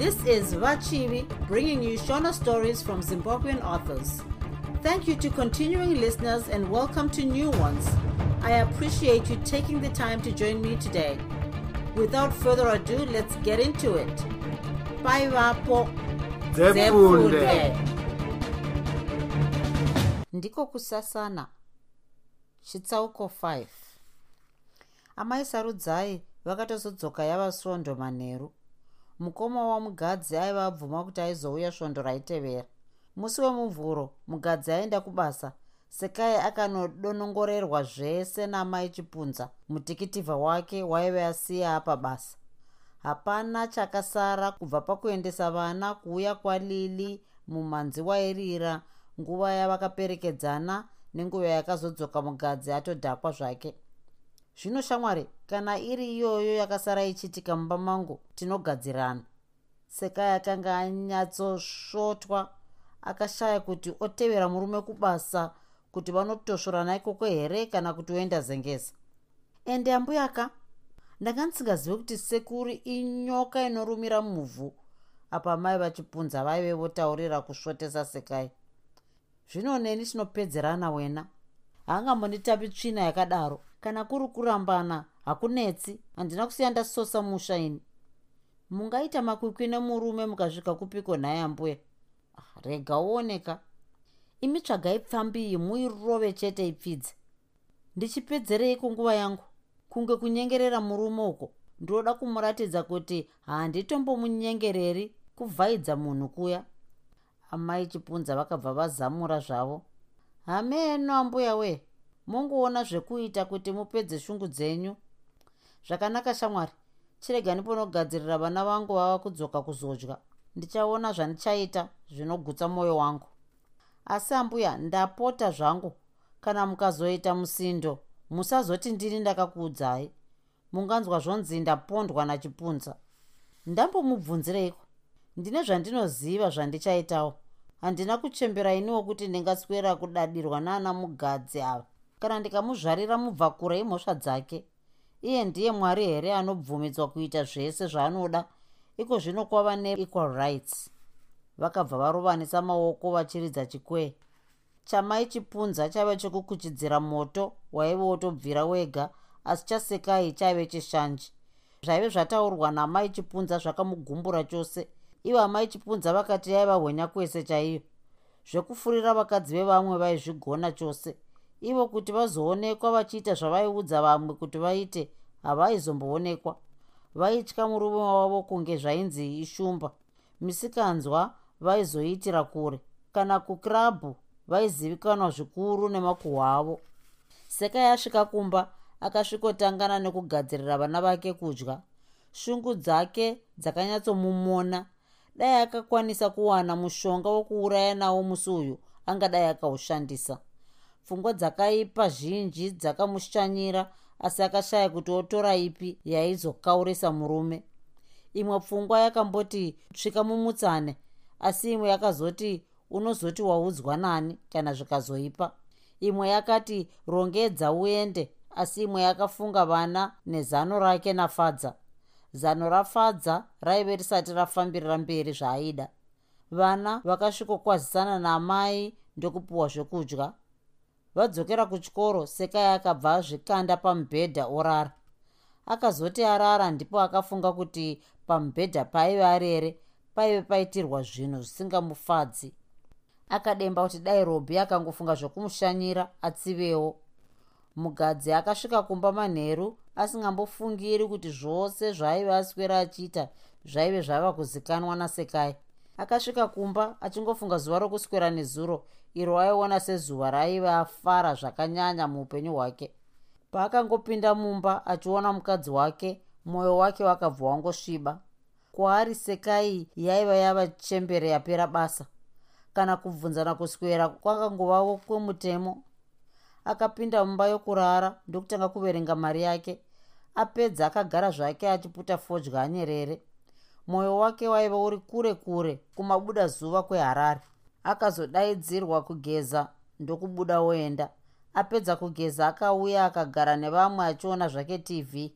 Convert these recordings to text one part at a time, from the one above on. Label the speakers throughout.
Speaker 1: This is Vachivi bringing you Shona stories from Zimbabwean authors. Thank you to continuing listeners and welcome to new ones. I appreciate you taking the time to join me today. Without further ado, let's get into it. Bye, Vapo. ndiko kusasana chitsauko 5 amai sarudzai vakatozodzoka yava svondo manheru mukoma wamugadzi aiva abvuma kuti aizouya svondo raitevera. Musi wemuvhuro mugadzi aenda kubasa. Sekai akanodonongorerwa zvese namai chipunza mutikitiva wake waiva asiya apa basa. Hapana chakasara kubva pakuendesa vana kuuya kwalili mumanzi wairira nguva yavakaperekedzana nenguva yakazodzoka mugadzi atodhakwa zvake zvino shamwari kana iri iyoyo yakasara ichiitika mumba mangu tinogadzirana sekai akanga anyatsosvotwa akashaya kuti otevera murume kubasa kuti vanotosvorana ikoko here kana kuti oenda zengeza ende ambuyaka ndanga ndisingazivi kuti sekuri inyoka inorumira muvhu apa mai vachipunza vaive votaurira kusvotesa sekai. Zvino neni tinopedzerana wena? Haangambonditapi tsvina yakadaro kana kuri kurambana hakunetsi. Handina kusiya ndasosa musha ini. Mungaita makwikwi nemurume mukasvika kupiko nhaye ambuya Ah, rega uoneka. Imi tsvagai pfambiyi muirove chete ipfidze. Ndichipedzerei kunguva yangu? Kunge kunyengerera murume uko? Ndinoda kumuratidza kuti handitombomunyengereri kuvhaidza munhu kuya. Amai chipunza vakabva vazamura zvavo. Hameno ambuya we mongoona zvekuita kuti mupedze shungu dzenyu? Zvakanaka shamwari. Chirega ndiponogadzirira vana vangu vava kudzoka kuzodya. Ndichaona zvandichaita zvinogutsa mwoyo wangu. Asi ambuya ndapota zvangu. Kana mukazoita musindo musazoti ndini ndakakuudzai. Munganzwa zvonzi ndapondwa nachipunza. Ndambomubvunzireiko? Ndine zvandinoziva zvandichaitawo. Handina kuchembera iniwo kuti ndingaswera kudadirwa naana mugadzi ava kana ndikamuzvarira mubvakura imhosva dzake iye ndiye mwari here anobvumidzwa kuita zvese zvaanoda? Iko zvino kwava neequal rights. Vakabva varovanisa maoko vachiridza chikwee chamai chipunza chaive chekukuchidzira moto waive wotobvira wega asi chasekai chaive chishanji zvaive zvataurwa namai chipunza zvakamugumbura chose. Ivo amai chipunza vakati yaiva hwenya kwese chaiyo. Zvekufurira vakadzi vevamwe vaizvigona chose ivo kuti vazoonekwa vachiita zvavaiudza vamwe kuti vaite havaizomboonekwa. Vaitya murume wavo kunge zvainzi ishumba. Misikanzwa vaizoitira kure kana kukirabhu vaizivikanwa zvikuru nemakuhwa avo. Sekai asvika kumba akasvikotangana nekugadzirira vana vake kudya. Shungu dzake dzakanyatsomumona dai akakwanisa kuwana mushonga wokuuraya nawo musi uyu angadai akaushandisa pfungwa dzakaipa zhinji dzakamushanyira asi akashaya kuti otora ipi yaizokaurisa murume. Imwe pfungwa yakamboti svika mumutsane asi imwe yakazoti unozoti waudzwa nani kana zvikazoipa. Imwe yakati rongedza uende asi imwe yakafunga vana nezano rake nafadza. Zano rafadza raive risati rafambirira mberi zvaaida. Vana vakasvikokwazisana namai ndokupiwa zvekudya vadzokera kuchikoro sekai akabva azvikanda pamubhedha orara. Akazoti arara ndipo akafunga kuti pamubhedha paive arere paive paitirwa zvinhu zvisingamufadzi. Akademba kuti dai robhi akangofunga zvokumushanyira atsivewo. Mugadzi akasvika kumba manheru asingambofungiri kuti zvose zvaaive aswera achiita zvaive zvava kuzikanwa nasekai. Akasvika kumba achingofunga zuva rokuswera nezuro iro aiona sezuva raaive afara zvakanyanya muupenyu hwake. Paakangopinda mumba achiona mukadzi wake mwoyo wake wakabva wangosviba kwaari sekai yaiva yava chembere yapera basa. Kana kubvunzana kuswera kwakangovawo kwemutemo. Akapinda mumba yokurara ndokutanga kuverenga mari yake. Apedza akagara zvake achiputa fodya anyerere. Mwoyo wake waiva uri kure kure kumabuda zuva kweharare akazodaidzirwa kugeza ndokubuda oenda. Apedza kugeza akauya akagara nevamwe achiona zvake tv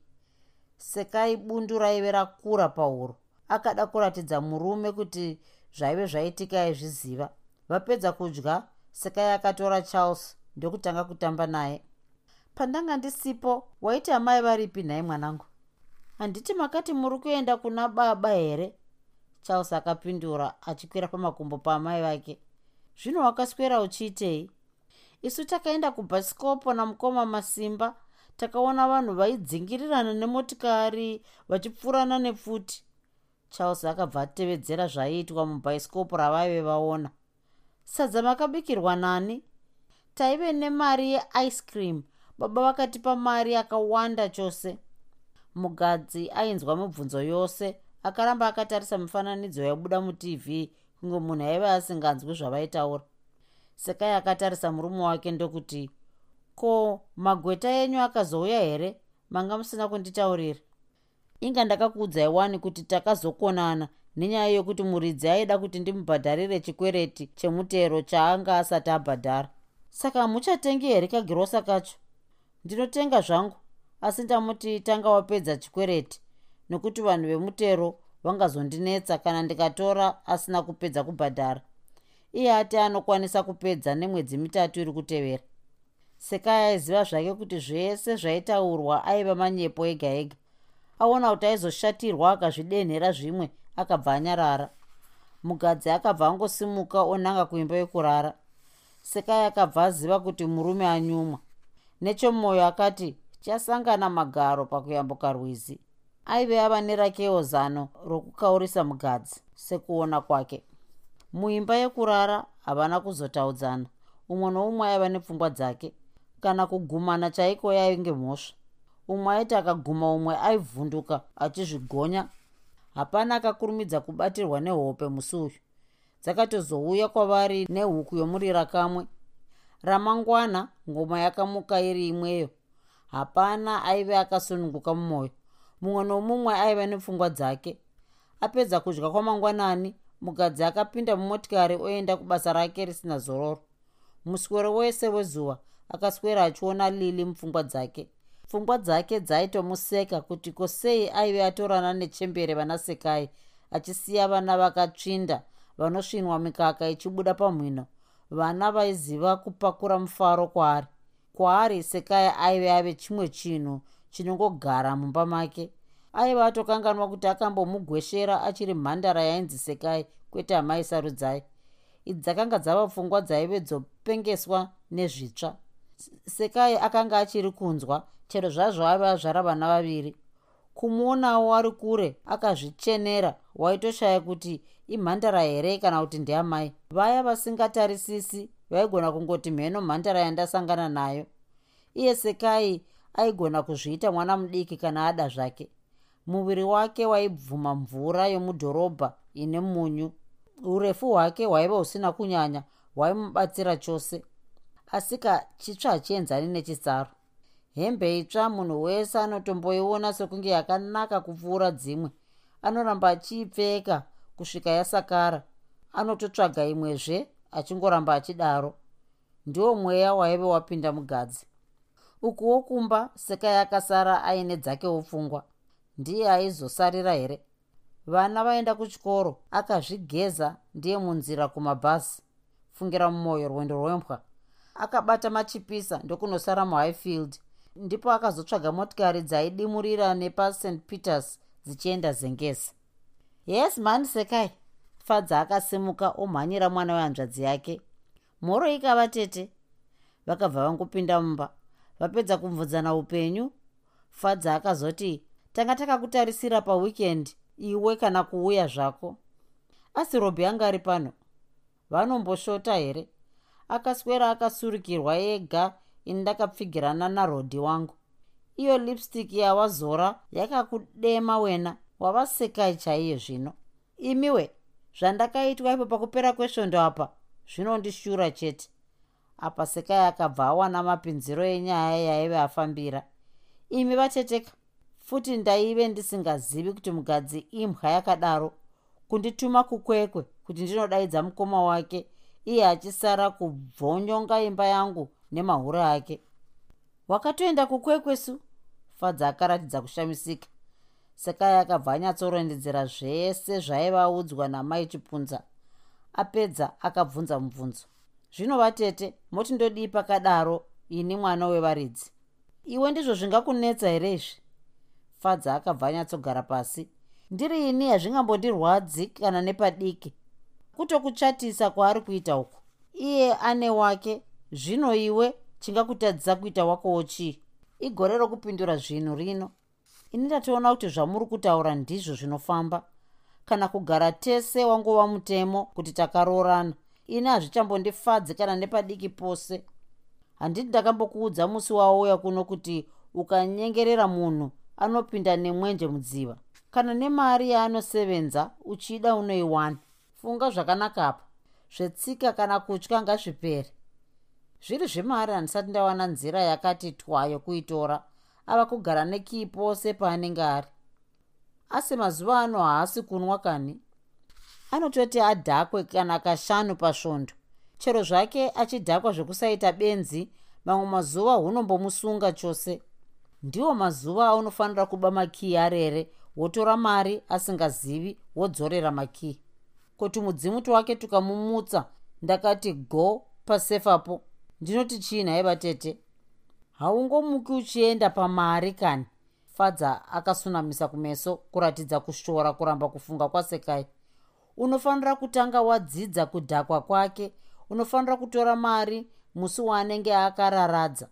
Speaker 1: sekai bundu raive rakura pahuro. Akada kuratidza murume kuti zvaive zvaitika aizviziva. Vapedza kudya sekai akatora charles ndokutanga kutamba naye. Pandanga ndisipo waiti amai varipi nhai mwanangu? Handiti makati muri kuenda kuna baba here charles akapindura achikwira pamakumbo paamai vake. Zvino wakaswera uchiitei? Isu takaenda kubhasikopo namukoma masimba takaona vanhu vaidzingirirana nemotikari vachipfuurana nepfuti charles akabva atevedzera zvaiitwa mubhaisikopo ravaive vaona. Sadza makabikirwa nani? Taive nemari yeice cream. Baba vakatipa mari yakawanda chose. Mugadzi ainzwa mibvunzo yose akaramba akatarisa mifananidzo yaibuda mutv kunge munhu aive asinganzwi zvavaitaura. Sekai akatarisa murume wake ndokuti ko magweta enyu akazouya here? Manga musina kunditaurira. Inga ndakakuudzai wani kuti takazokonana nenyaya yokuti muridzi aida kuti ndimubhadharire chikwereti chemutero chaanga asati abhadhara. Saka hamuchatengi here kagirosa kacho? Ndinotenga zvangu asi ndamuti tanga wapedza chikwereti nokuti vanhu vemutero vangazondinetsa kana ndikatora asina kupedza kubhadhara. Iye ati anokwanisa kupedza nemwedzi mitatu iri kutevera. Sekai aiziva zvake kuti zvese zvaitaurwa aiva manyepo ega ega. Aona kuti aizoshatirwa akazvidenhera zvimwe akabva anyarara. Mugadzi akabva angosimuka onanga kuimba yekurara sekai akabva aziva kuti murume anyumwa. Nechomwoyo akati chasangana magaro pakuyambuka rwizi aive ava nerakewo zano rokukaurisa mugadzi sekuona kwake. Muimba yekurara havana kuzotaudzana umwe noumwe aiva nepfungwa dzake kana kugumana chaiko yainge mhosva umwe aiti akaguma umwe aivhunduka achizvigonya. Hapana akakurumidza kubatirwa nehope musi uyu. Dzakatozouya kwavari nehuku yomurira kamwe. Ramangwana ngoma yakamuka iri imweyo. Hapana aive akasununguka mumwoyo mumwe nomumwe aiva nepfungwa dzake. Apedza kudya kwamangwanani mukadzi akapinda mumotikari oenda kubasa rake risina zororo. Muswero wese wezuva akaswera achiona lili mupfungwa dzake. Pfungwa dzake dzaitomuseka kuti kosei aive atorana nechembere vanasekai achisiya vana vakatsvinda vanosvinwa mikaka ichibuda pamhino. Vana vaiziva kupakura mufaro kwaari. Kwaari sekai aive ave chimwe chinhu chinongogara mumba make. Aiva atokanganwa kuti akambomugweshera achiri mhandara yainzi sekai kwete amai sarudzai. Idzi dzakanga dzava pfungwa dzaive dzopengeswa nezvitsva. Sekai akanga achiri kunzwa chero zvazvo ave azvara vana vaviri. Kumuonawo ari kure akazvichenera waitoshaya kuti imhandara here kana kuti ndeamai? Vaya vasingatarisisi vaigona kungoti mheno mhandara yandasangana nayo. Iye sekai aigona kuzviita mwana mudiki kana ada zvake. Muviri wake waibvuma mvura yomudhorobha ine munyu. Urefu hwake hwaiva husina kunyanya hwaimubatsira chose. Asika chitsva hachienzani nechitsaro hembe itsva munhu wese anotomboiona sekunge yakanaka kupfuura dzimwe. Anoramba achiipfeka kusvika yasakara. Anototsvaga imwezve achingoramba achidaro. Ndiwo mweya waive wapinda mugadzi ukuwo kumba sekai akasara aine dzakewo pfungwa ndiye aizosarira here? Vana vaenda kuchikoro. Akazvigeza ndiye munzira kumabhazi. Fungira mumwoyo rwendo rwembwa. Akabata machipisa ndokunosara muhighfield. Ndipo akazotsvaga motikari dzaidimurira nepast. Peters dzichienda zengezi. Yes mani sekai. Fadza akasimuka omhanyira mwana wehanzvadzi yake. Mhoro ikava tete. Vakabva vangopinda mumba vapedza kumvudzana upenyu. Fadza akazoti tanga takakutarisira pawikendi iwe kana kuuya zvako. Asi robhi anga ari pano vanomboshota here? Akaswera akasurukirwa ega ini ndakapfigirana narodhi wangu. Iyo lipstick yawazora yakakudema wena wavasekai chaiye zvino. Imiwe zvandakaitwa ipo pakupera kwesvondo apa zvinondishura chete apa sekai akabva awana mapinziro enyaya yaive afambira. Imi vateteka futi ndaive ndisingazivi kuti mugadzi imwa yakadaro. Kundituma kukwekwe kuti ndinodaidza mukoma wake iye achisara kubvonyonga imba yangu nemahuro ake. Wakatoenda kukwekwesu fadza akaratidza kushamisika. Sekai akabva anyatsorondedzera zvese zvaivaudzwa namai chipunza apedza akabvunza mubvunzo zvino vatete moti ndodii pakadaro ini mwana wevaridzi. Iwe ndizvo zvingakunetsa here izvi? Fadza akabva anyatsogara pasi. Ndiri ini hazvingambondirwadzi kana nepadiki. Kutokuchatisa kwaari kuita uku. Iye ane wake zvino iwe chingakutadzisa kuita wakowo chii igore rokupindura zvinhu rino. Ini ndatoona kuti zvamuri kutaura ndizvo zvinofamba. Kana kugara tese wangova mutemo kuti takaroorana ini hazvichambondifadzi kana nepadiki pose. Handiti ndakambokuudza musi wauya kuno kuti ukanyengerera munhu anopinda nemwenje mudziva. Kana nemari yaanosevenza uchida unoiwana. Funga zvakanaka apa. Zvetsika kana kutya ngazvipere. Zviri zvemari handisati ndawana nzira yakati twa yokuitora ava kugara nekii pose paanenge ari. Asi mazuva ano haasi kunwa kani anototi adhakwe kana kashanu pasvondo. Chero zvake achidhakwa zvekusaita benzi mamwe mazuva hunombomusunga chose. Ndiwo mazuva aunofanira kuba makii arere wotora mari asingazivi wodzorera makii kuti mudzimuti wake tukamumutsa ndakati go pasefapo. Ndinoti chii nhaye vatete haungomuki uchienda pamari kani? Fadza akasunamisa kumeso kuratidza kushora kuramba kufunga kwasekai unofanira kutanga wadzidza kudhakwa kwake unofanira kutora mari musi waanenge akararadza.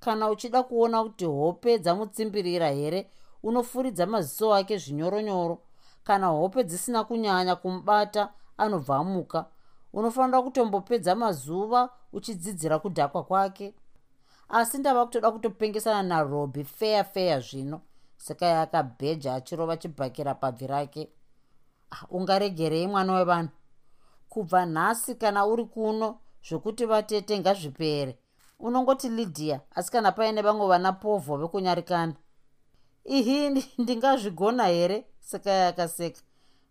Speaker 1: Kana uchida kuona kuti hope dzamutsimbirira here unofuridza maziso ake zvinyoronyoro. Kana hope dzisina kunyanya kumubata anobva amuka unofanira kutombopedza mazuva uchidzidzira kudhakwa kwake. Asi ndava kutoda kutopengesana narobi feya feya zvino. Saka yakabheja achirova chibhakira pabvi rake ungaregerei mwana wevanhu. Kubva nhasi kana uri kuno zvokuti vatete ngazvipere. Unongoti lydia asi kana paine vamwe vana povho vekunyarikana. Ihi ndingazvigona here? Sekai akaseka.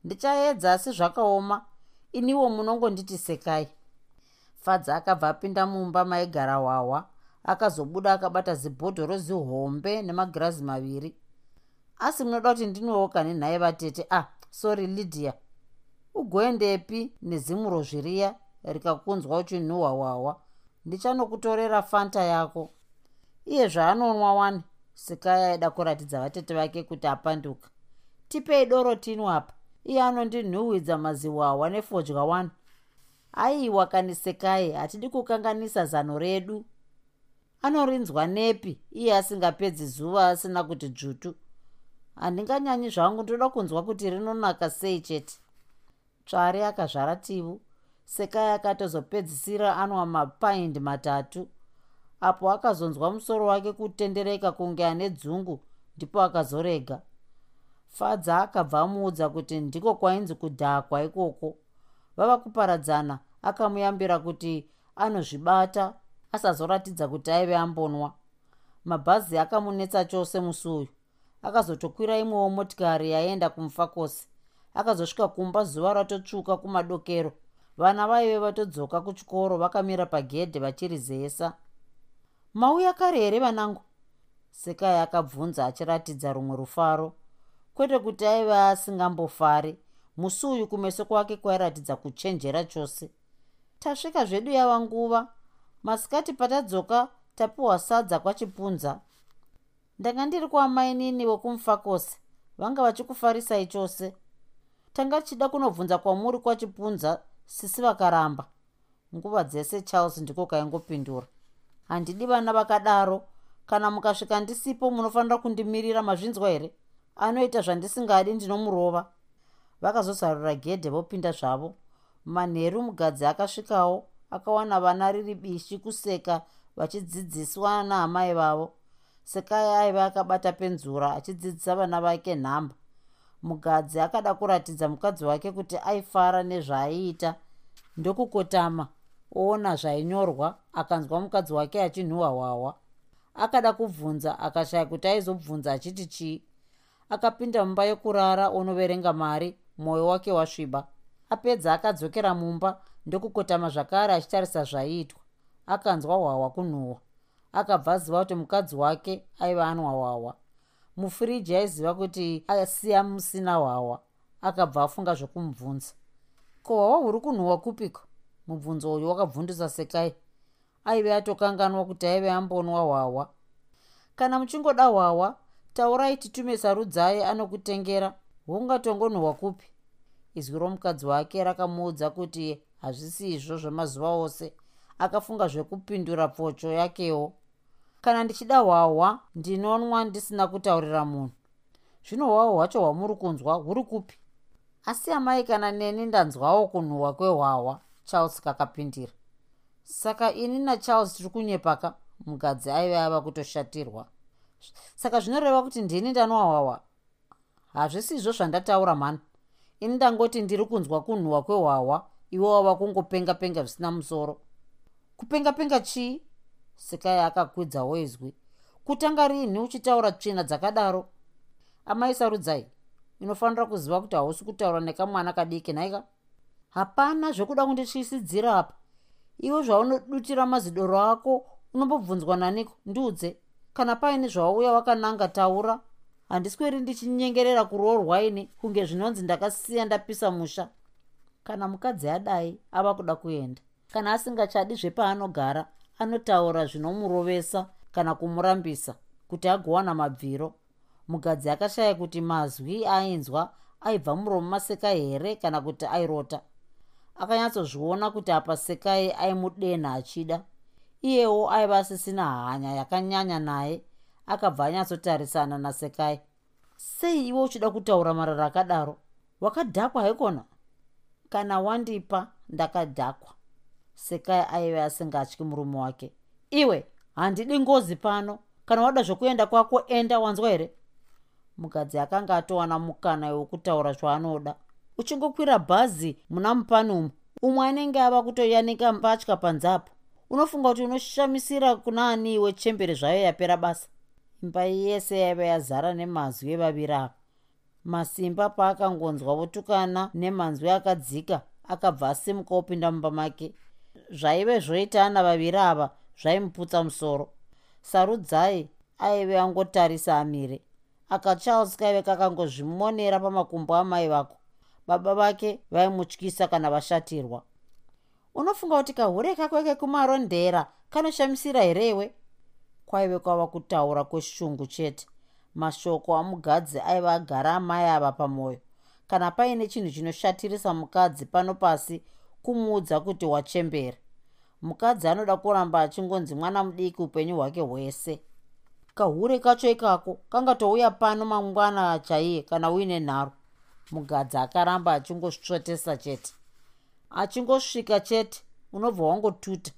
Speaker 1: Ndichaedza asi zvakaoma. Iniwo munongonditi sekai. Fadza akabva apinda mumba maigara hwahwa akazobuda akabata zibhodhoro zihombe nemagirazi maviri. Asi munoda kuti ndinwewoka nenhai vatete? Ah sorry lydia. Ugoendepi nezimuro zviriya rikakunzwa uchinhuhwa hwahwa ndichanokutorera fanta yako. Iye zvaanonwa wani? Sikai aida kuratidza vatete vake kuti apanduka. Tipei doro tinwa apa. Iye anondinhuhwidza maziwahwa nefodya wani. Aiwa kanisekai hatidi kukanganisa zano redu. Anorinzwa nepi? Iye asingapedzi zuva asina kuti dzvutu handinganyanyi zvangu ndoda kunzwa kuti rinonaka sei chete. Tsvari akazvara tivu sekai akatozopedzisira anwa mapaindi matatu. Apo akazonzwa musoro wake kutendereka kunge ane dzungu ndipo akazorega. Fadza akabva amuudza kuti ndiko kwainzi kudhakwa ikoko. Vava kuparadzana akamuyambira kuti anozvibata asazoratidza kuti aive ambonwa. Mabhazi akamunetsa chose musi uyu akazotokwira imwewo motikari yaenda kumufakosi. Akazosvika kumba zuva ratotsvuka kumadokero. Vana vaive vatodzoka kuchikoro vakamira pagedhe vachirizesa mauya kare here vanangu? Sekai akabvunza achiratidza rumwe rufaro. Kwete kuti aive asingambofari. Musi uyu kumeso kwake kwairatidza kuchenjera chose. Tasvika zvedu yava nguva masikati patadzoka tapiwa sadza kwachipunza ndanga ndiri kwamainini wekumufakosi vanga vachikufarisai chose tanga tichida kunobvunza kwamuri kwachipunza sisi vakaramba. Nguva dzese charles ndiko kaingopindura. Handidi vana vakadaro. Kana mukasvika ndisipo munofanira kundimirira mazvinzwa here? Anoita zvandisingadi ndinomurova. Vakazozarura gedhe vopinda zvavo. Manheru mugadzi akasvikawo akawana vana riri bishi kuseka vachidzidziswa naamai vavo sekai aiva akabata penzura achidzidzisa vana vake nhamba. Mugadzi akada kuratidza mukadzi wake kuti aifara nezvaaiita ndokukotama oona zvainyorwa akanzwa mukadzi wake achinhuhwa hwahwa akada kubvunza akashaya kuti aizobvunza achiti chii. Akapinda mumba yokurara onoverenga mari mwoyo wake wasviba. Apedza akadzokera mumba ndokukotama zvakare achitarisa zvaiitwa. Akanzwa hwahwa kunhuhwa akabva aziva kuti mukadzi wake aiva anwa hwahwa mufiriji aiziva kuti asiya musina hwawa akabva afunga zvekumubvunza ko hwawa huri kunhuhwa kupiko mubvunzo uyu wakabvundusa sekai. Aive atokanganwa kuti aive ambonwa hwawa kana muchingoda hwawa taurai titume sarudzai anokutengera hungatongonhuhwa kupi? Izwi romukadzi wake rakamuudza kuti hazvisi izvo zvemazuva ose akafunga zvekupindura pfocho yakewo kana ndichida hwahwa ndinonwa ndisina kutaurira munhu. Zvino hwahwa hwacho hwamuri kunzwa huri kupi? Asi amai kana neni ndanzwawo kunhuhwa kwehwahwa charles kakapindira. Saka ini nacharles tiri kunyepaka mugadzi aive ava kutoshatirwa. Saka zvinoreva kuti ndini ndanwa hwahwa? Hazvisizvo zvandataura mhani. Ini ndangoti ndiri kunzwa kunhuhwa kwehwahwa iwe wava kungopenga penga zvisina musoro. Kupenga penga chii sekai akakwidzawo izwi kutanga rini uchitaura tsvina dzakadaro? Amai sarudzai inofanira kuziva kuti hausi kutaura nekamwana kadiki nhaika hapana zvekuda kundityisidzira apa. Iwe zvaunodutira mazidoro ako unombobvunzwa naniko? Ndiudze. Kana paine zvauya wakananga taura. Handisweri ndichinyengerera kuroorwa ini kunge zvinonzi ndakasiya ndapisa musha. Kana mukadzi adai ava kuda kuenda. Kana asingachadi zvepaanogara anotaura zvinomurovesa kana kumurambisa kuti agowana mabviro. Mugadzi akashaya kuti mazwi ainzwa aibva muromo masekai here kana kuti airota. Akanyatsozviona kuti apa sekai aimudenha achida. Iyewo aiva asisina hanya yakanyanya naye akabva anyatsotarisana nasekai. Sei iwe uchida kutaura marara akadaro? Wakadhakwa haikona? Kana wandipa ndakadhakwa sekai aive asingatyi murume wake. Iwe handidi ngozi pano. Kana wada zvokuenda kwako enda wanzwa here? Mukadzi akanga atowana mukana wekutaura zvaanoda. Uchingokwira bhazi muna mupanumu umwe anenge ava kutoyanika mbatya panzapo. Unofunga kuti unoshamisira kuna ani iwe chembere zvayo yapera basa? Imba yese yaiva yazara nemazwi evaviri ava masimba paakangonzwa votukana nemanzwi akadzika akabva asimuka opinda mumba make zvaive zvoitana vaviri ava zvaimuputsa musoro. Sarudzai aive angotarisa amire. Aka charles kaive kakangozvimonera pamakumbo amai vako. Baba vake vaimutyisa kana vashatirwa. Unofunga kuti kahure kako kekumarondera kanoshamisira herewe kwaive kwava kutaura kweshungu chete. Mashoko amugadzi aiva agara amai ava pamwoyo kana paine chinhu chinoshatirisa mukadzi pano pasi kumuudza kuti wachembera mukadzi anoda kuramba achingonzi mwana mudiki upenyu hwake hwese. Kahure kacho ikako kangatouya pano mangwana chaiye kana uine nharo. Mugadzi akaramba achingosvotesa chete. Achingosvika chete unobva wangotuta.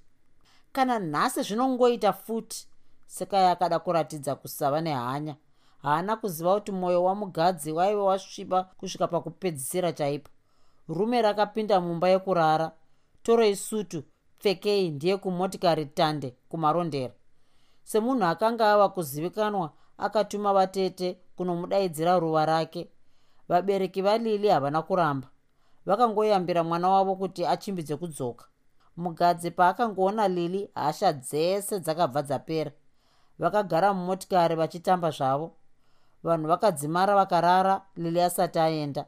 Speaker 1: Kana nhasi zvinongoita futi sekai akada kuratidza kusava nehanya. Haana kuziva kuti mwoyo wamugadzi waive wasviba kusvika pakupedzisira chaipo rume rakapinda mumba yekurara. Torei sutu pfekei ndiye kumotikari tande kumarondera. Semunhu akanga ava kuzivikanwa akatuma vatete kunomudaidzira ruva rake. Vabereki valili havana kuramba. Vakangoyambira mwana wavo kuti achimbidze kudzoka. Mugadzi paakangoona lili hasha dzese dzakabva dzapera. Vakagara mumotikari vachitamba zvavo. Vanhu vakadzimara vakarara lili asati aenda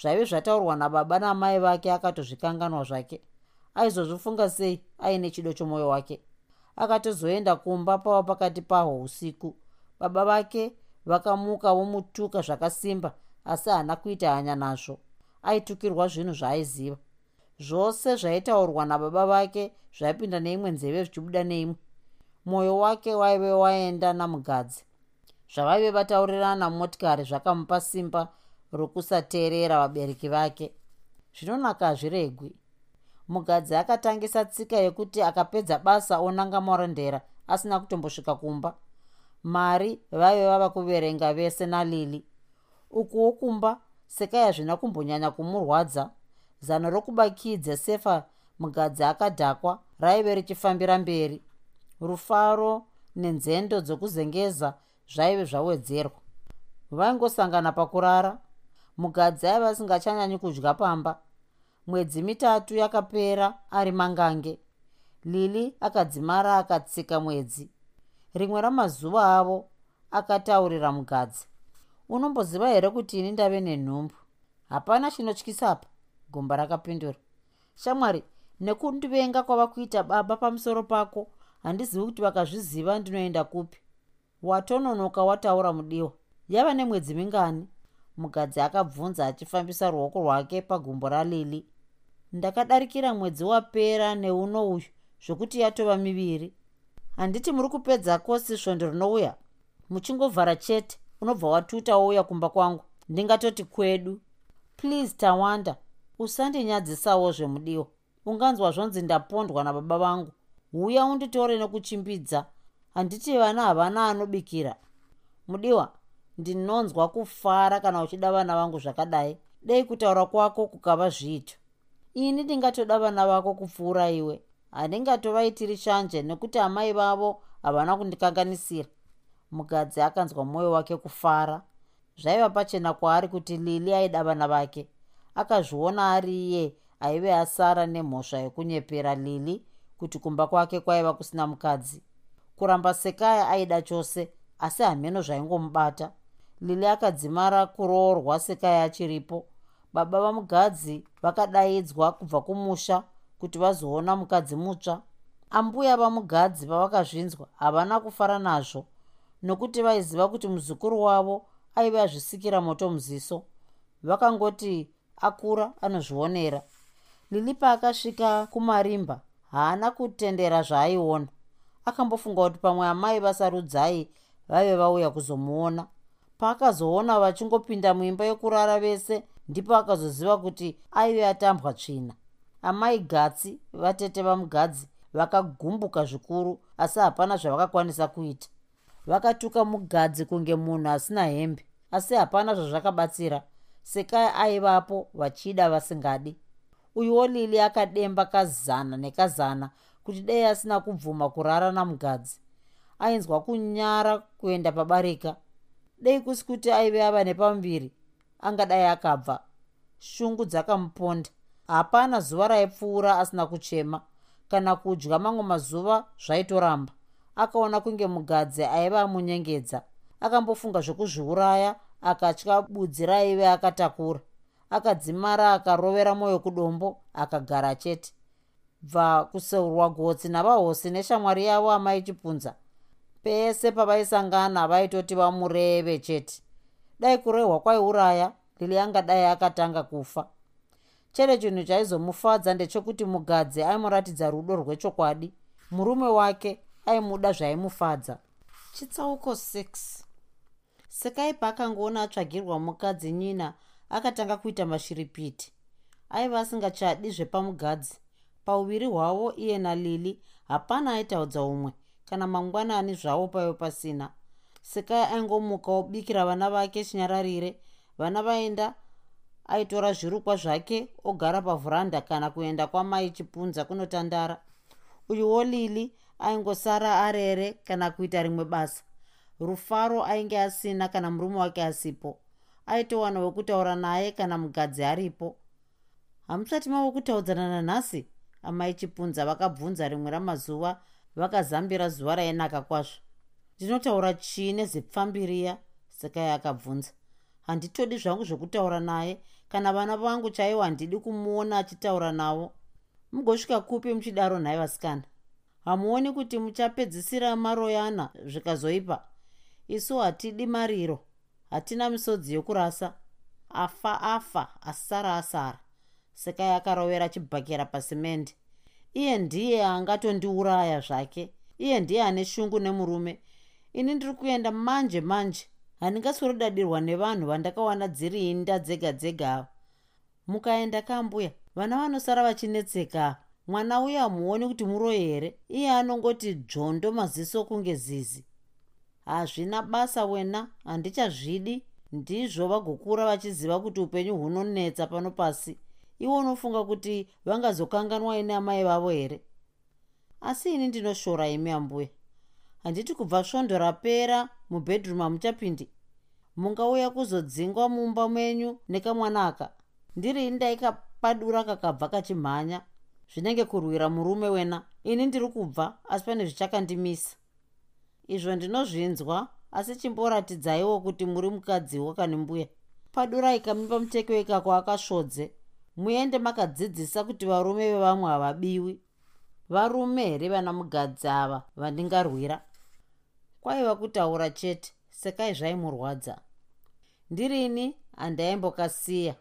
Speaker 1: zvaive zvataurwa nababa namai vake akatozvikanganwa zvake. Aizozvifunga sei? Aine chido chomwoyo wake. Akatozoenda kumba pava pakati pahwo usiku. Baba vake vakamuka vomutuka zvakasimba asi haana kuita hanya nazvo. Aitukirwa zvinhu zvaaiziva zvose zvaitaurwa nababa vake zvaipinda neimwe nzeve zvichibuda neimwe. Mwoyo wake waive waenda namugadzi. Zvavaive vataurirana motikari zvakamupa simba rokusateerera vabereki vake. Zvinonaka hazviregwi mugadzi akatangisa tsika yekuti akapedza basa onanga marondera asina kutombosvika kumba. Mari vaive vava kuverenga vese nalili. Ukuwo kumba sekai hazvina kumbonyanya kumurwadza. Zano rokubakidze sefa mugadzi akadhakwa raive richifambira mberi. Rufaro nenzendo dzokuzengeza zvaive zvawedzerwa. Vaingosangana pakurara mugadzi aiva asingachanyanyi kudya pamba. Mwedzi mitatu yakapera ari mangange. Lili akadzimara akatsika mwedzi. Rimwe ramazuva avo akataurira mugadzi unomboziva here kuti ini ndave nenhumbu? Hapana chinotykisapa gomba rakapindura. Shamwari nekundivenga kwava kuita baba pamusoro pako handizivi kuti vakazviziva ndinoenda kupi? Watononoka wataura mudiwa. Yava nemwedzi mingani mugadzi akabvunza achifambisa ruoko rwake pagumbo ralili. Ndakadarikira mwedzi wapera neuno uyu zvokuti yatova miviri. Handiti muri kupedza kosi svondo rinouya? Muchingovhara chete unobva watuta wouya kumba kwangu. Ndingatoti kwedu. Please tawanda usandinyadzisawo zvemudiwa unganzwa zvonzi ndapondwa nababa vangu. Uya unditore nekuchimbidza handiti vana havana anobikira. Mudiwa ndinonzwa kufara kana uchida vana vangu zvakadai. Dei kutaura kwako kukava zviito ini ndingatoda vana vako kupfuura iwe. Handingatovaitiri shanje nekuti amai vavo havana kundikanganisira. Mugadzi akanzwa mwoyo wake kufara. Zvaiva pachena kwaari kuti lili aida vana vake. Akazviona ari iye aive asara nemhosva yekunyepera lili kuti kumba kwake kwaiva kusina mukadzi. Kuramba sekaya aida chose asi hameno zvaingomubata lili akadzimara kuroorwa sekaya achiripo baba vamugadzi vakadaidzwa kubva kumusha kuti vazoona mukadzi mutsva. Ambuya vamugadzi vavakazvinzwa havana kufara nazvo nokuti vaiziva kuti muzukuru wavo aive azvisikira moto muziso. Vakangoti akura anozvionera. Lili paakasvika kumarimba haana kutendera zvaaiona. Akambofunga kuti pamwe amai vasarudzai vaive vauya kuzomuona paakazoona vachingopinda muimba yokurara vese ndipo akazoziva kuti aive atambwa tsvina. Amai gatsi vatete vamugadzi vakagumbuka zvikuru asi hapana zvavakakwanisa kuita. Vakatuka mugadzi kunge munhu asina hembe asi hapana zvazvakabatsira sekai aivapo vachida vasingadi. Uyuwo lili akademba kazana nekazana kuti dei asina kubvuma kurara namugadzi. Ainzwa kunyara kuenda pabarika dei kusi kuti aive ava nepamuviri angadai akabva. Shungu dzakamuponda. Hapana zuva raipfuura asina kuchema. Kana kudya mamwe mazuva zvaitoramba. Akaona kunge mugadzi aiva amunyengedza. Akambofunga zvokuzviuraya akatya budzi raive akatakura. Akadzimara akarovera mwoyo kudombo akagara chete. Bva kuseurwa gotsi navahosi neshamwari yavo amai chipunza pese pavaisangana vaitoti vamureve chete. Dai kurehwa kwaiuraya lili angadai akatanga kufa. Chete chinhu chaizomufadza ndechekuti mugadzi aimuratidza rudo rwechokwadi. Murume wake aimuda zvaimufadza. Chitsauko 6 sekai paakangoona atsvagirwa mukadzi nyina akatanga kuita mashiripiti. Aiva asingachadi zvepamugadzi. Pauviri hwavo iye nalili hapana aitaudza umwe kana mangwanani zvavo paive pasina. Sekai aingomuka obikira vana vake chinyararire. Vana vaenda aitora zvirukwa zvake ogara pavhuranda kana kuenda kwamai chipunza kunotandara. Uyuwo lili aingosara arere kana kuita rimwe basa. Rufaro ainge asina kana murume wake asipo. Aitowana wekutaura naye kana mugadzi aripo. Hamusati mavo kutaudzana nanhasi amai chipunza vakabvunza rimwe ramazuva vakazambira zuva rainaka kwazvo. Ndinotaura chii nezepfambiriya sekai akabvunza handitodi zvangu zvokutaura naye kana vana vangu chaiwo handidi kumuona achitaura navo. Mugosvika kupi muchidaro nhai vasikana? Hamuoni kuti muchapedzisira maroyana zvikazoipa? Isu hatidi mariro hatina misodzi yokurasa. Afa afa asara asara. Sekai akarovera chibhakera pasimende iye ndiye angatondiuraya zvake. Iye ndiye ane shungu nemurume. Ini ndiri kuenda manje manje. Handingasorodadirwa nevanhu vandakawana dziri inda dzega dzega. Ava mukaenda kambuya vana vanosara vachinetseka. Mwana uye hamuoni kuti muroyi here? Iye anongoti dzvondo maziso kunge zizi. Hazvina basa wena handichazvidi. Ndizvo vagokura vachiziva kuti upenyu hunonetsa pano pasi iwo unofunga kuti vangazokanganwa ine amai vavo here? Asi ini ndinoshora imi ambuya handiti kubva svondo rapera mubhedroom hamuchapindi. Mungauya kuzodzingwa mumba menyu nekamwana aka. Ndiri indaikapadura kakabva kachimhanya? Zvinenge kurwira murume wena. Ini ndiri kubva asi pane zvichakandimisa. Izvo ndinozvinzwa asi chimboratidzaiwo kuti muri mukadzi wakani mbuya padurai kamimba muteke wekako akasvodze muende makadzidzisa kuti varume vevamwe havabiwi varume here vana mugadzi ava vandingarwira? Kwaiva kutaura chete sekai zvaimurwadza. Ndirini handaimbokasiya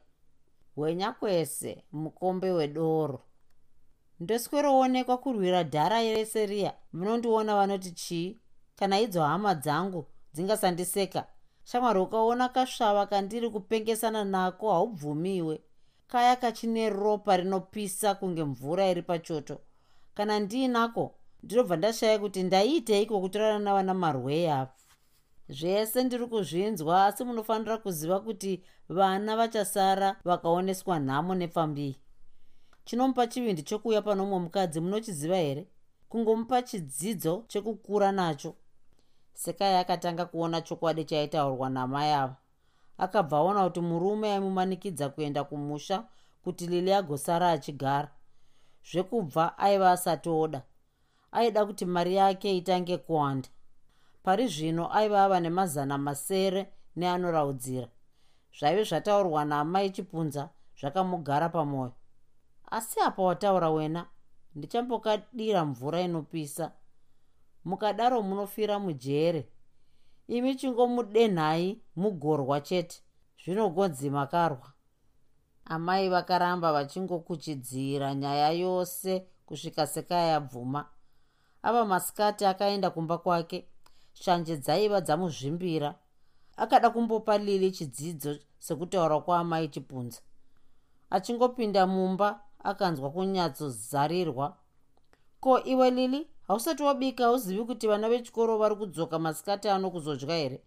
Speaker 1: hwenya kwese mukombe wedoro. Ndosweroonekwa kurwira dhara rese riya. Munondiona vanoti chii? Kana idzo hama dzangu dzingasandiseka? Shamwari ukaona kasvava kandiri kupengesana nako haubvumiwe kaya kachine ropa rinopisa kunge mvura iri pachoto. Kana ndiinako ndinobva ndashaya kuti ndaiiteiko kutorana navana marwei ava zvese ndiri kuzvinzwa asi munofanira kuziva kuti vana vachasara vakaoneswa nhamo nepfambii chinomupa chivindi chokuuya pano mumwe mukadzi munochiziva here? Kungomupa chidzidzo chekukura nacho. Sekai akatanga kuona chokwadi chaitaurwa namai ava akabva aona kuti murume aimumanikidza kuenda kumusha kuti lili agosara achigara. Zvekubva aiva asati oda aida kuti mari yake itange kuwanda. Pari zvino aiva ava nemazana masere neanoraudzira. Zvaive zvataurwa naamai chipunza zvakamugara pamwoyo asi apa wataura wena ndichambokadira mvura inopisa. Mukadaro munofira mujere imi chingomudenhai mugorwa chete. Zvinogonzi makarwa. Amai vakaramba vachingokuchidzira nyaya yose kusvika sekayabvuma ava masikati akaenda kumba kwake. Shanje dzaiva dzamuzvimbira. Akada kumbopa lili chidzidzo sekutaura kwaamai chipunza achingopinda mumba akanzwa kunyatsozarirwa ko iwe lili hausati wabika hauzivi kuti vana vechikoro vari kudzoka masikati ano kuzodya here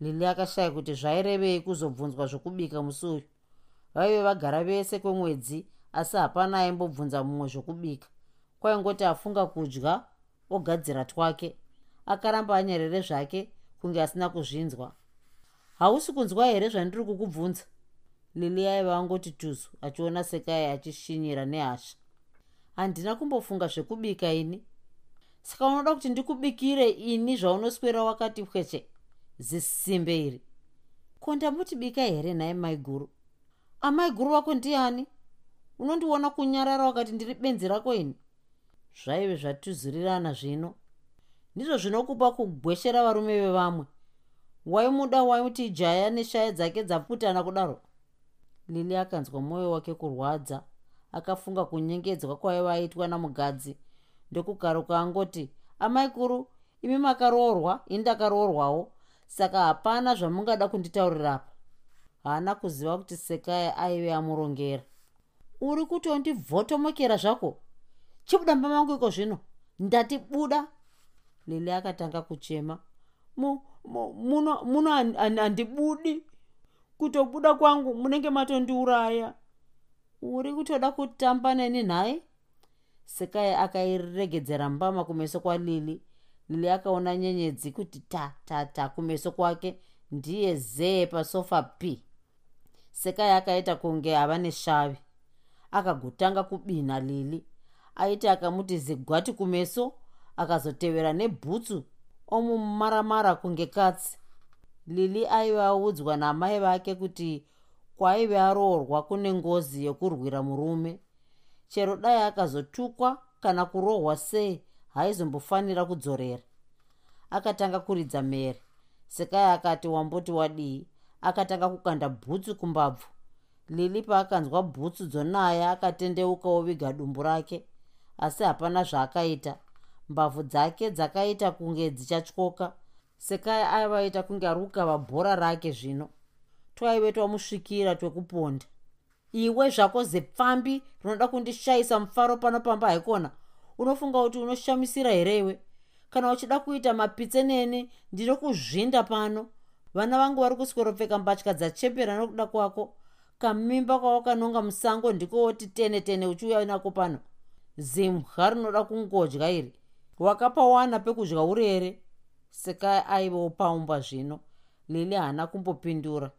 Speaker 1: lili akashaya kuti zvairevei kuzobvunzwa zvokubika musi uyu. Vaive vagara vese kwemwedzi asi hapana aimbobvunza mumwe zvokubika. Kwaingoti afunga kudya ogadzira twake. Akaramba anyerere zvake kunge asina kuzvinzwa. Hausi kunzwa here zvandiri kukubvunza? Lili aiva angoti tuzu achiona sekai achishinyira nehasha handina kumbofunga zvekubika ini saka unoda kuti ndikubikire ini zvaunoswera wakati pweche zisimbe iri. Ko ndamboti bika here nhaye mai guru? Amai guru vako ndiani? Unondiona kunyarara wakati ndiri benzi rako ini? Zvaive zvatuzurirana zvino. Ndizvo zvinokupa kugweshera varume vevamwe. Waimuda waiti jaya neshaya dzake dzaputana kudaro. Lili akanzwa mwoyo wake kurwadza akafunga kunyengedzwa kwaiva aitwa namugadzi ndokukaruka angoti amai kuru imi makaroorwa ini ndakaroorwawo. Saka hapana zvamungada kunditaurirapa haana kuziva kuti sekai aive amurongera. Uri kutondibvotomokera zvako? Chibuda mba mangu iko zvino. Ndati buda lili akatanga kuchema. Muno handibudi kutobuda kwangu munenge matondiuraya. Uri kutoda kutamba neni nhaye sekai akairegedzera mbama kumeso kwalili lili akaona nyenyedzi kuti ta ta ta kumeso kwake ndiye zee pasofa p. Sekai akaita kunge ava neshavi. Akagotanga kubinha lili. Aiti akamuti zigwati kumeso akazotevera nebhutsu omumaramara kunge katsi. Lili aiva audzwa namai vake kuti kwaive aroorwa kune ngozi yokurwira murume chero dai akazotukwa kana kurohwa sei haizombofanira kudzorera. Akatanga kuridza mhere sekai akati wamboti wadii akatanga kukanda bhutsu kumbabvu. Lili paakanzwa bhutsu dzonaya akatendeuka oviga dumbu rake asi hapana zvaakaita. Mbavhu dzake dzakaita kunge dzichatyoka sekai aivaita kunge arukava bhora rake zvino. Twaive twamusvikira twekuponda iwe zvako zepfambi rinoda kundishayisa mufaro pano pamba haikona. Unofunga kuti unoshamisira here iwe? Kana uchida kuita mapitsenene ndinokuzvinda pano. Vana vangu vari kusweropfeka mbatya dzachepera nokuda kwako. Kamimba kwawakanonga musango ndikowoti tene tene uchiuya nako pano. Zimwa rinoda kungodya iri. Wakapawana pekudya uri here? Sekai aivawo paumba zvino. Lili haana kumbopindura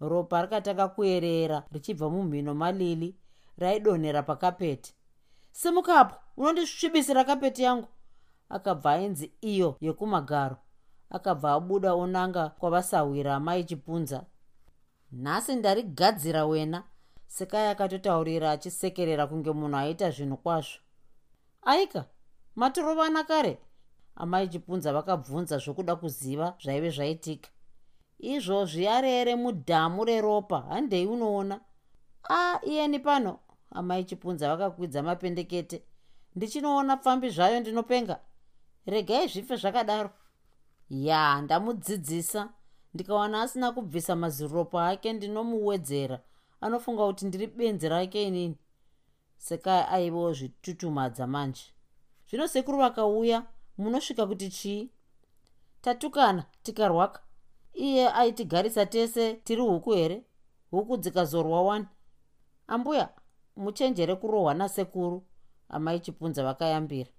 Speaker 1: ropa rikatanga kuyerera richibva mumhino malili raidonhera pakapeti simukapo unondisvibisira kapeti yangu. Akabva ainzi iyo yekumagaro. Akabva abuda onanga kwavasahwira amai chipunza nhasi ndarigadzira wena. Sekai akatotaurira achisekerera kunge munhu aita zvinhu kwazvo. Aika matorovana kare. Amai chipunza vakabvunza zvokuda kuziva zvaive zvaitika izvozvi arere mudhamu reropa. Handei unoona. A iyeni pano. Amai chipunza vakakwidza mapendekete. Ndichinoona pfambi zvayo ndinopenga. Regai zvife zvakadaro. Ya ndamudzidzisa. Ndikawana asina kubvisa maziropa ake ndinomuwedzera. Anofunga kuti ndiri benzi rake inini. Sekai aivawo zvitutumadza manje. Zvino sekuru vakauya munosvika kuti chii? Tatukana tikarwaka iye aitigarisa tese tiri huku here? Huku dzikazorwa wani ambuya muchenjere kurohwa nasekuru amai chipunza vakayambira.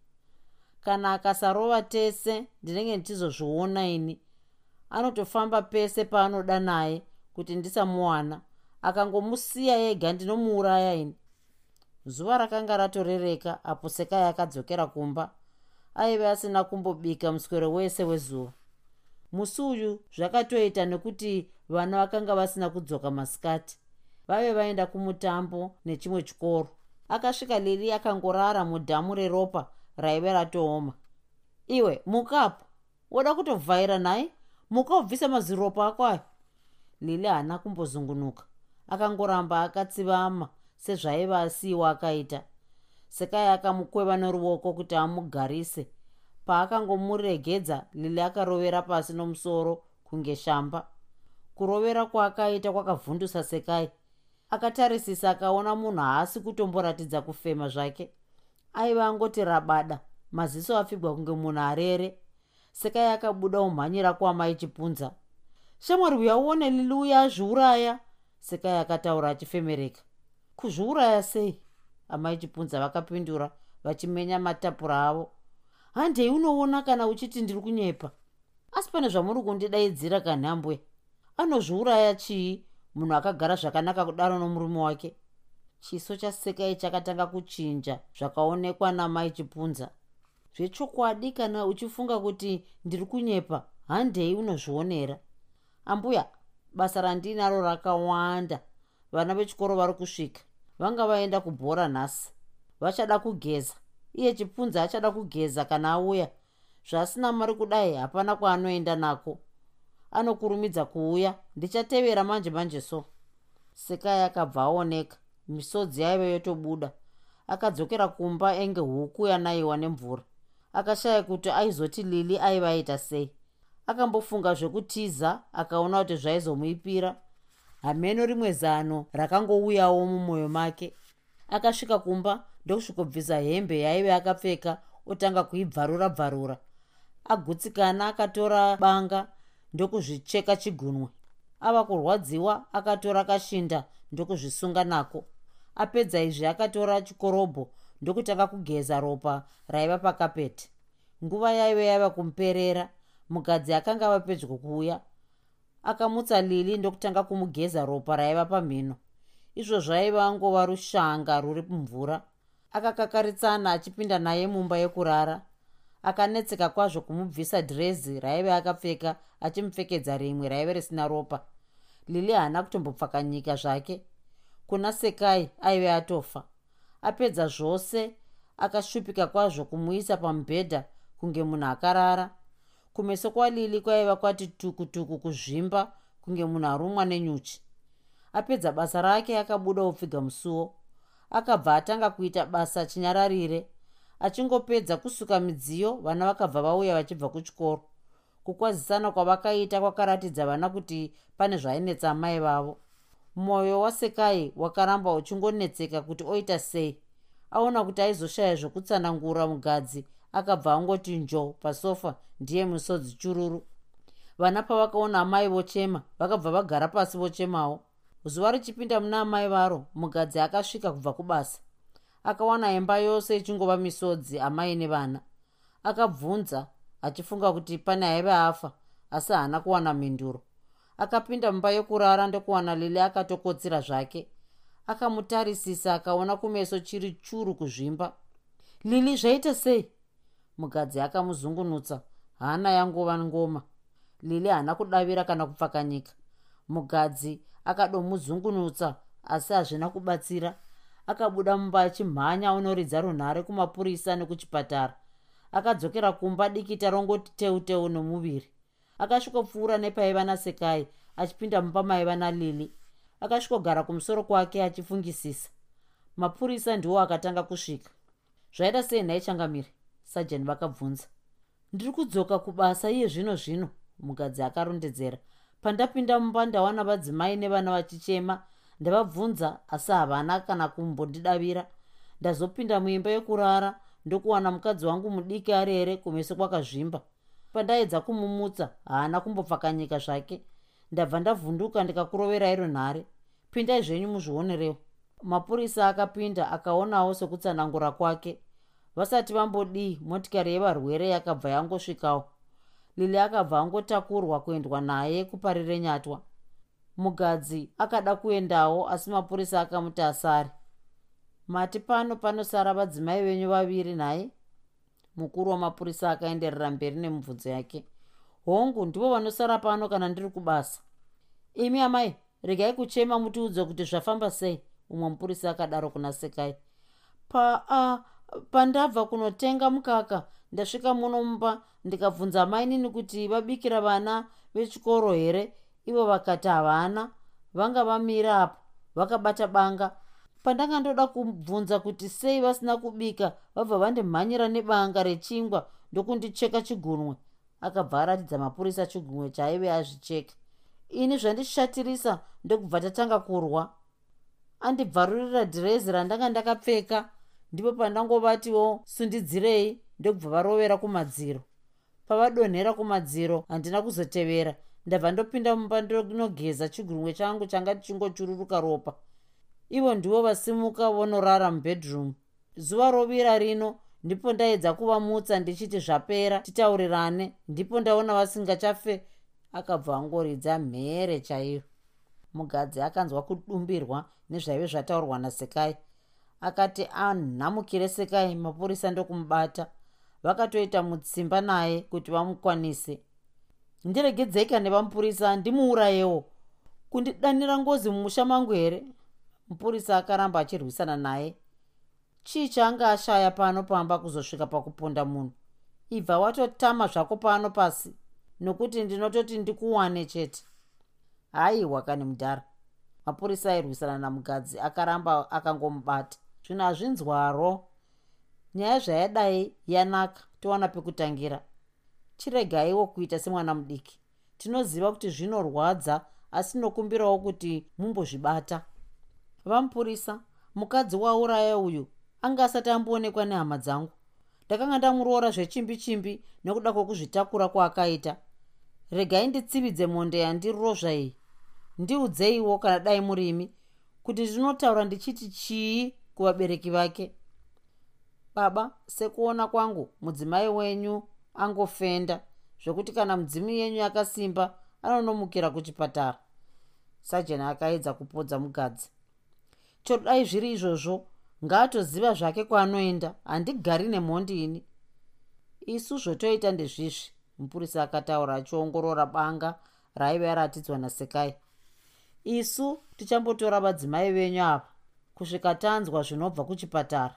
Speaker 1: Kana akasarova tese ndinenge ndichizozviona ini. Anotofamba pese paanoda naye kuti ndisamuwana akangomusiya ega ndinomuuraya ini. Zuva rakanga ratorereka apo sekai akadzokera kumba aive asina kumbobika muswero wese wezuva musi uyu zvakatoita nekuti vana vakanga vasina kudzoka masikati vave vaenda kumutambo nechimwe chikoro. Akasvika lili akangorara mudhamu reropa raive ratooma. Iwe mukapo woda kutovhaira nhaye muka ubvisa maziropa ako ayo? Lili haana kumbozungunuka. Akangoramba akatsivama sezvaiva asiyiwa akaita. Sekai akamukweva neruoko kuti amugarise paakangomuregedza lili akarovera pasi nomusoro kunge shamba. Kurovera kwaakaita kwakavhundusa sekai. Akatarisisa akaona munhu haasi kutomboratidza kufema zvake. Aiva angoti rabada maziso afigwa kunge munhu arere. Sekai akabuda umhanyira kuamai chipunza shamwari uya uone lili uya azviuraya? Sekai akataura achifemereka. Kuzviuraya sei? Amai chipunza vakapindura vachimenya matapura avo handei unoona kana uchiti ndiri kunyepa? Asi pane zvamuri kundidaidzira kanhambwe. Anozviuraya chii munhu akagara zvakanaka kudaro nomurume wake? Chiso chasekai chakatanga kuchinja zvakaonekwa namai chipunza zvechokwadi kana uchifunga kuti ndiri kunyepa handei unozvionera. Ambuya basa randinaro rakawanda. Vana vechikoro vari kusvika. Vanga vaenda kubhora nhasi. Vachada kugeza iye chipunza achada kugeza kana auya. Zvasina mari kudai hapana kwaanoenda nako. Anokurumidza kuuya ndichatevera manje manje so. Sekai akabva aoneka misodzi yaive yotobuda. Akadzokera kumba enge huku yanaiwa nemvura. Akashaya kuti aizoti lili aiva aita sei. Akambofunga zvekutiza akaona kuti zvaizomuipira. Hameno rimwe zano rakangouyawo mumwoyo make akasvika kumba ndokusvikobvisa hembe yaive akapfeka otanga kuibvarura bvarura agutsikana akatora banga ndokuzvicheka chigunwe. Ava kurwadziwa akatora kashinda ndokuzvisunga nako. Apedza izvi akatora chikorobho ndokutanga kugeza ropa raiva pakapeti nguva yaive yaiva kumuperera mugadzi akanga ava pedyo kuuya akamutsa lili ndokutanga kumugeza ropa raiva pamhino izvo zvaiva ngova rushanga ruri mumvura akakakaritsana achipinda naye mumba yekurara. Akanetseka kwazvo kumubvisa dhirezi raive akapfeka achimupfekedza rimwe raive risina ropa. Lili haana kutombopfakanyika zvake. Kuna sekai aive atofa. Apedza zvose akashupika kwazvo kumuisa pamubhedha kunge munhu akarara. Kumeso kwalili kwaiva kwati tukutuku kuzvimba kunge munhu arumwa nenyuchi apedza basa rake akabuda upfiga musuwo. Akabva atanga kuita basa chinyararire achingopedza kusuka midziyo vana vakabva vauya vachibva kuchikoro. Kukwazisana kwavakaita kwakaratidza vana kuti pane zvainetsa amai vavo. Mwoyo wasekai wakaramba uchingonetseka kuti oita sei. Aona kuti aizoshaya zvokutsanangura mugadzi akabva angoti njo pasofa ndiye musodzi chururu. Vana pavakaona amai vochema vakabva vagara pasi vochemawo zuva richipinda muna amai varo mugadzi akasvika kubva kubasa. Akawana imba yose ichingova misodzi amai nevana. Akabvunza achifunga kuti pane aive afa asi haana kuwana mhinduro. Akapinda mumba yokurara ndokuwana lili akatokotsira zvake. Akamutarisisa akaona kumeso chiri churu kuzvimba. Lili zvaita sei? Mugadzi akamuzungunutsa. Hana yangova ngoma. Lili haana kudavira kana kupfakanyika. Mugadzi akadomuzungunutsa asi hazvina kubatsira. Akabuda mumba achimhanya unoridza runhare kumapurisa nekuchipatara. Akadzokera kumba dikita rongoti teuteu nomuviri. Akasvikopfuura nepaiva nasekai achipinda mumba maiva nalili. Akasvikogara kumusoro kwake achifungisisa. Mapurisa ndiwo akatanga kusvika. Zvaita sei nhai changamiri sajani vakabvunza. Ndiri kudzoka kubasa iye zvino zvino mugadzi akarondedzera pandapinda mumba ndawana vadzimai nevana vachichema ndavabvunza asi havana kana kumbondidavira. Ndazopinda muimba yekurara ndokuwana mukadzi wangu mudiki arere kumeso kwakazvimba. Pandaedza kumumutsa haana kumbopfakanyika zvake. Ndabva ndavhunduka ndikakuroverai runhare pindai zvenyu muzvionerewo. Mapurisa akapinda akaonawo sekutsanangura kwake. Vasati vambodii motikari yevarwere yakabva yangosvikawo lili akabva angotakurwa kuendwa naye kuparire nyatwa. Mugadzi akada kuendawo asi mapurisa akamuti asari mati pano panosara vadzimai venyu vaviri nhaye mukuru wamapurisa akaenderera mberi nemubvunzo yake. Hongu ndivo vanosara pano kana ndiri kubasa. Imi amai regai kuchema mutiudze kuti zvafamba sei umwe mupurisa akadaro kuna sekai. Pa a pandabva kunotenga mukaka ndasvika muno mumba ndikabvunza mainini kuti vabikira vana vechikoro here? Ivo vakati havana. Vanga vamira apo. Vakabata banga. Pandanga ndoda kubvunza kuti sei vasina kubika vabva vandimhanyira nebanga rechingwa ndokundicheka chigunwe. Akabva aratidza mapurisa chigunwe chaaive azvicheka ini zvandishatirisa ndokubva tatanga kurwa. Andibvarurira dhirezi randanga ndakapfeka. Ndipo pandangovatiwo sundidzirei ndokubva varovera kumadziro. Pavadonhera kumadziro handina kuzotevera. Ndabva ndopinda mumba ndinogeza chigunwe changu changa chingochururuka ropa. Ivo ndivo vasimuka vonorara mubedroom zuva rovira rino ndipo ndaedza kuvamutsa ndichiti zvapera titaurirane. Ndipo ndaona vasingachafe akabva angoridza mhere chaiyo mugadzi akanzwa kudumbirwa nezvaive zvataurwa nasekai. Akati anhamukire sekai mapurisa ndokumubata vakatoita mutsimba naye kuti vamukwanise. Ndiregedzeka nevamupurisa ndimuurayewo. Kundidanira ngozi mumusha mangu here? Mupurisa akaramba achirwisana naye. Chii chaanga ashaya pano pamba kuzosvika pakuponda munhu? Ibva watotama zvako pano pasi nokuti ndinototi ndikuwane chete. Haiwa kani mudhara mapurisa airwisana namugadzi akaramba akangomubata. Zvinhu hazvinzwaro nyaya zvayadai yanaka towana pekutangira chiregaiwo kuita semwana mudiki. Tinoziva kuti zvinorwadza asi nokumbirawo kuti mumbozvibata. Vamupurisa mukadzi wauraya uyu anga asati amboonekwa nehama dzangu. Ndakanga ndamuroora zvechimbi chimbi nekuda kwekuzvitakura kwaakaita. Regai nditsividze monde yandirozva iyi ndiudzeiwo kana dai murimi kuti ndinotaura ndichiti chii kuvabereki vake baba sekuona kwangu mudzimai wenyu angofenda. Zvokuti kana mudzimu yenyu yakasimba anonomukira kuchipatara. Sajeni akaedza kupodza mugadzi. Chodai zviri izvozvo ngaatoziva zvake kwaanoenda handigari nemhondi ini. Isu zvotoita ndezvizvi mupurisa akataura achiongorora banga raaiva yaratidzwa nasekai. Isu tichambotora vadzimai venyu ava kusvika tanzwa zvinobva kuchipatara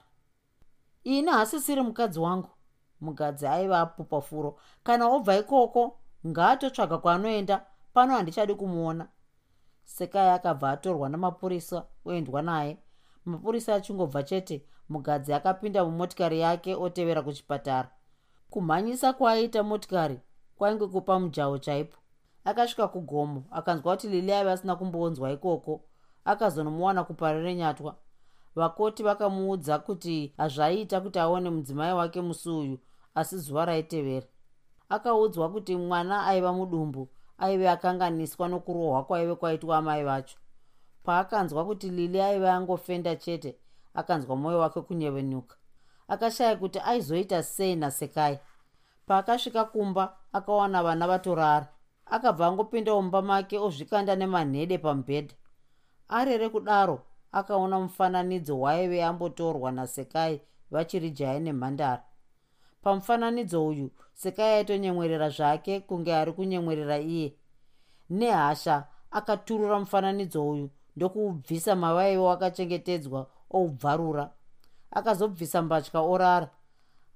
Speaker 1: ini hasisiri mukadzi wangu. Mugadzi aiva apupa furo kana obva ikoko ngaatotsvaga kwaanoenda pano handichadi kumuona. Sekai akabva atorwa namapurisa oendwa naye. Mapurisa achingobva chete mugadzi akapinda mumotikari yake otevera kuchipatara. Kumhanyisa kwaaita motikari kwainge kupa mujaho chaipo. Akasvika kugomo akanzwa kuti lili aiva asina kumboonzwa ikoko. Akazonomuwana kuparire nyatwa vakoti vakamuudza kuti hazvaiita kuti aone mudzimai wake musi uyu asi zuva raitevera. Akaudzwa kuti mwana aiva mudumbu aive akanganiswa nokurohwa kwaive kwaitwa amai vacho. Paakanzwa kuti lili aive angofenda chete akanzwa mwoyo wake kunyevenuka. Akashaya kuti aizoita sei nasekai. Paakasvika kumba akawana vana vatorara. Akabva angopinda mumba make ozvikanda nemanhede pamubhedha arere kudaro akaona mufananidzo waive ambotorwa nasekai vachiri jaya nemhandara. Pamufananidzo uyu sekai aitonyemwerera zvake kunge ari kunyemwerera iye. Nehasha akaturura mufananidzo uyu ndokuubvisa mavaiwo akachengetedzwa oubvarura. Akazobvisa mbatya orara.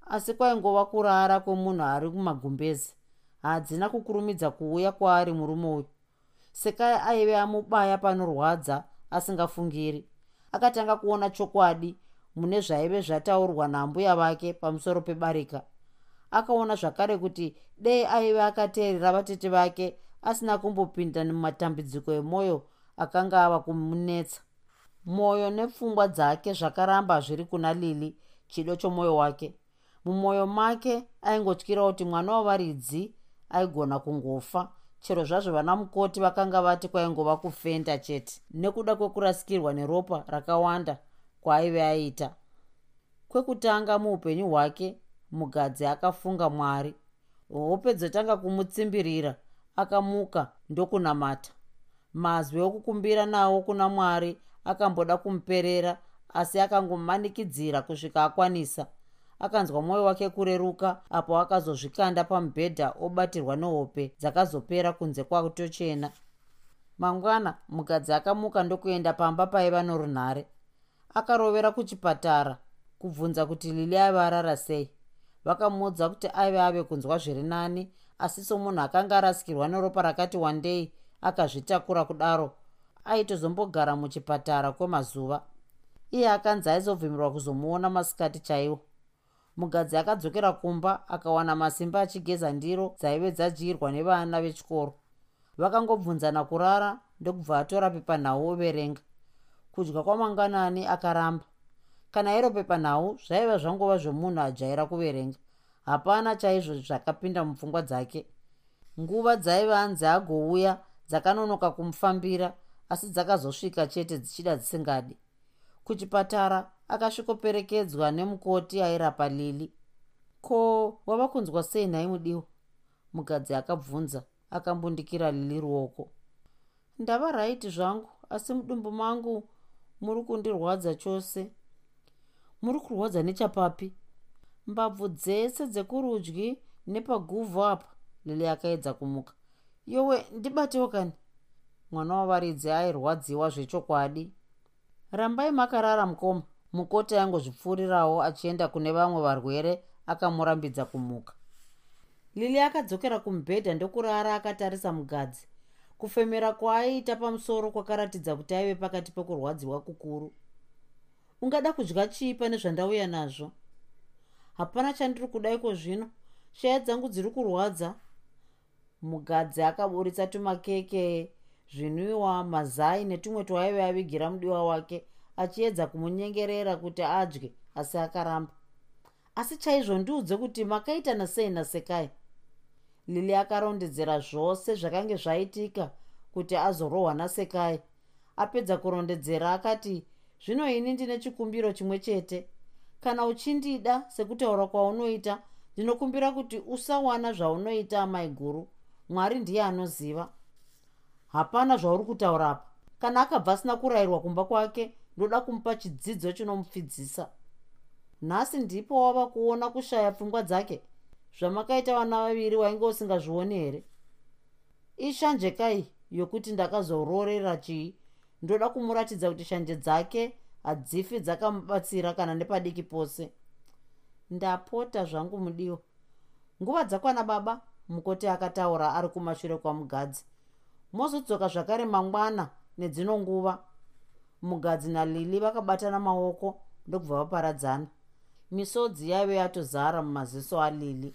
Speaker 1: Asi kwaingova kurara kwemunhu ari kumagumbezi hadzina kukurumidza kuuya kwaari murume uyu. Sekai aive amubaya panorwadza asingafungiri. Akatanga kuona chokwadi mune zvaive zvataurwa nambuya vake pamusoro pebarika. Akaona zvakare kuti dei aive akateerera vatete vake asina kumbopinda mumatambudziko emwoyo akanga ava kumunetsa. Mwoyo nepfungwa dzake zvakaramba zviri kuna lili chido chomwoyo wake. Mumwoyo make aingotyira kuti mwana wavaridzi aigona kungofa chero zvazvo vana mukoti vakanga vati kwaingova kufenda chete nekuda kwekurasikirwa neropa rakawanda kwaaive aita kwekutanga muupenyu hwake mugadzi akafunga mwari. Hope dzotanga kumutsimbirira akamuka ndokunamata. Mazwi okukumbira nawo kuna mwari akamboda kumuperera asi akangomanikidzira kusvika akwanisa akanzwa mwoyo wake kureruka apo akazozvikanda pamubhedha obatirwa nehope dzakazopera kunze kwatochena mangwana mukadzi akamuka ndokuenda pamba paiva norunhare. Akarovera kuchipatara kubvunza kuti lili aive arara sei. Vakamuudza kuti aive ave kunzwa zviri nani asi somunhu akanga arasikirwa neropa rakati wandei akazvitakura kudaro. Aitozombogara muchipatara kwemazuva. Iye akanzi aizobvumirwa kuzomuona masikati chaiwo mugadzi akadzokera kumba akawana masimba achigeza ndiro dzaive dzadyirwa nevana vechikoro. Vakangobvunzana kurara ndokubva atora pepanhau overenga. Kudya kwamangwanani akaramba. Kana iro pepanhau zvaiva zvangova zvomunhu ajaira kuverenga. Hapana chaizvo zvakapinda mupfungwa dzake. Nguva dzaiva anzi agouya dzakanonoka kumufambira asi dzakazosvika chete dzichida dzisingadi. Kuchipatara akasvikoperekedzwa nemukoti airapa lili ko wava kunzwa sei nhai mudiwa mukadzi akabvunza akambundikira lili ruoko. Ndava raiti zvangu asi mudumbu mangu muri kundirwadza chose. Muri kurwadza nechapapi. Mbabvu dzese dzekurudyi nepaguvhu apa lili akaedza kumuka. Yowe ndibatewo kani? Mwana wavaridzi airwadziwa zvechokwadi. Rambai makarara mukoma mukoti aingozvipfuurirawo achienda kune vamwe varwere akamurambidza kumuka. Lili akadzokera kumubhedha ndokurara akatarisa mugadzi. Kufemera kwaaiita pamusoro kwakaratidza kuti aive pakati pekurwadziwa kukuru. Ungada kudya chii pane zvandauya nazvo? Hapana chandiri kudaiko zvino. Shaya dzangu dziri kurwadza. Mugadzi akaburitsa tumakeke zvinwiwa mazai netumwe twaive avigira mudiwa wake achiedza kumunyengerera kuti adye asi akaramba. Asi chaizvo ndiudze kuti makaitana sei nasekai. Lili akarondedzera zvose zvakange zvaitika kuti azorohwa nasekai. Apedza kurondedzera akati zvino ini ndine chikumbiro chimwe chete. Kana uchindida sekutaura kwaunoita ndinokumbira kuti usawana zvaunoita amai guru. Mwari ndiye anoziva. Hapana zvauri kutaura apa. Kana akabva asina kurayirwa kumba kwake ndoda kumupa chidzidzo chinomupfidzisa. Nhasi ndipo wava kuona kushaya pfungwa dzake zvamakaita vana vaviri wainge usingazvioni here ishanje kai yokuti ndakazororera chii? Ndoda kumuratidza kuti shanje dzake hadzifi dzakamubatsira kana nepadiki pose. Ndapota zvangu mudiwa nguva dzakwana baba mukoti akataura ari kumashure kwamugadzi. Mozodzoka zvakare mangwana nedzino nguva mugadzi nalili vakabatana maoko ndokubva vaparadzana misodzi yaive yatozara mumaziso alili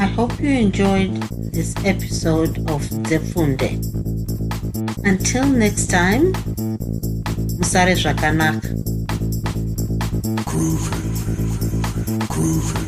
Speaker 1: I hope you enjoyed this episode of Zefunde. Until next time, Musare Zvakanaka.
Speaker 2: Groovy, groovy.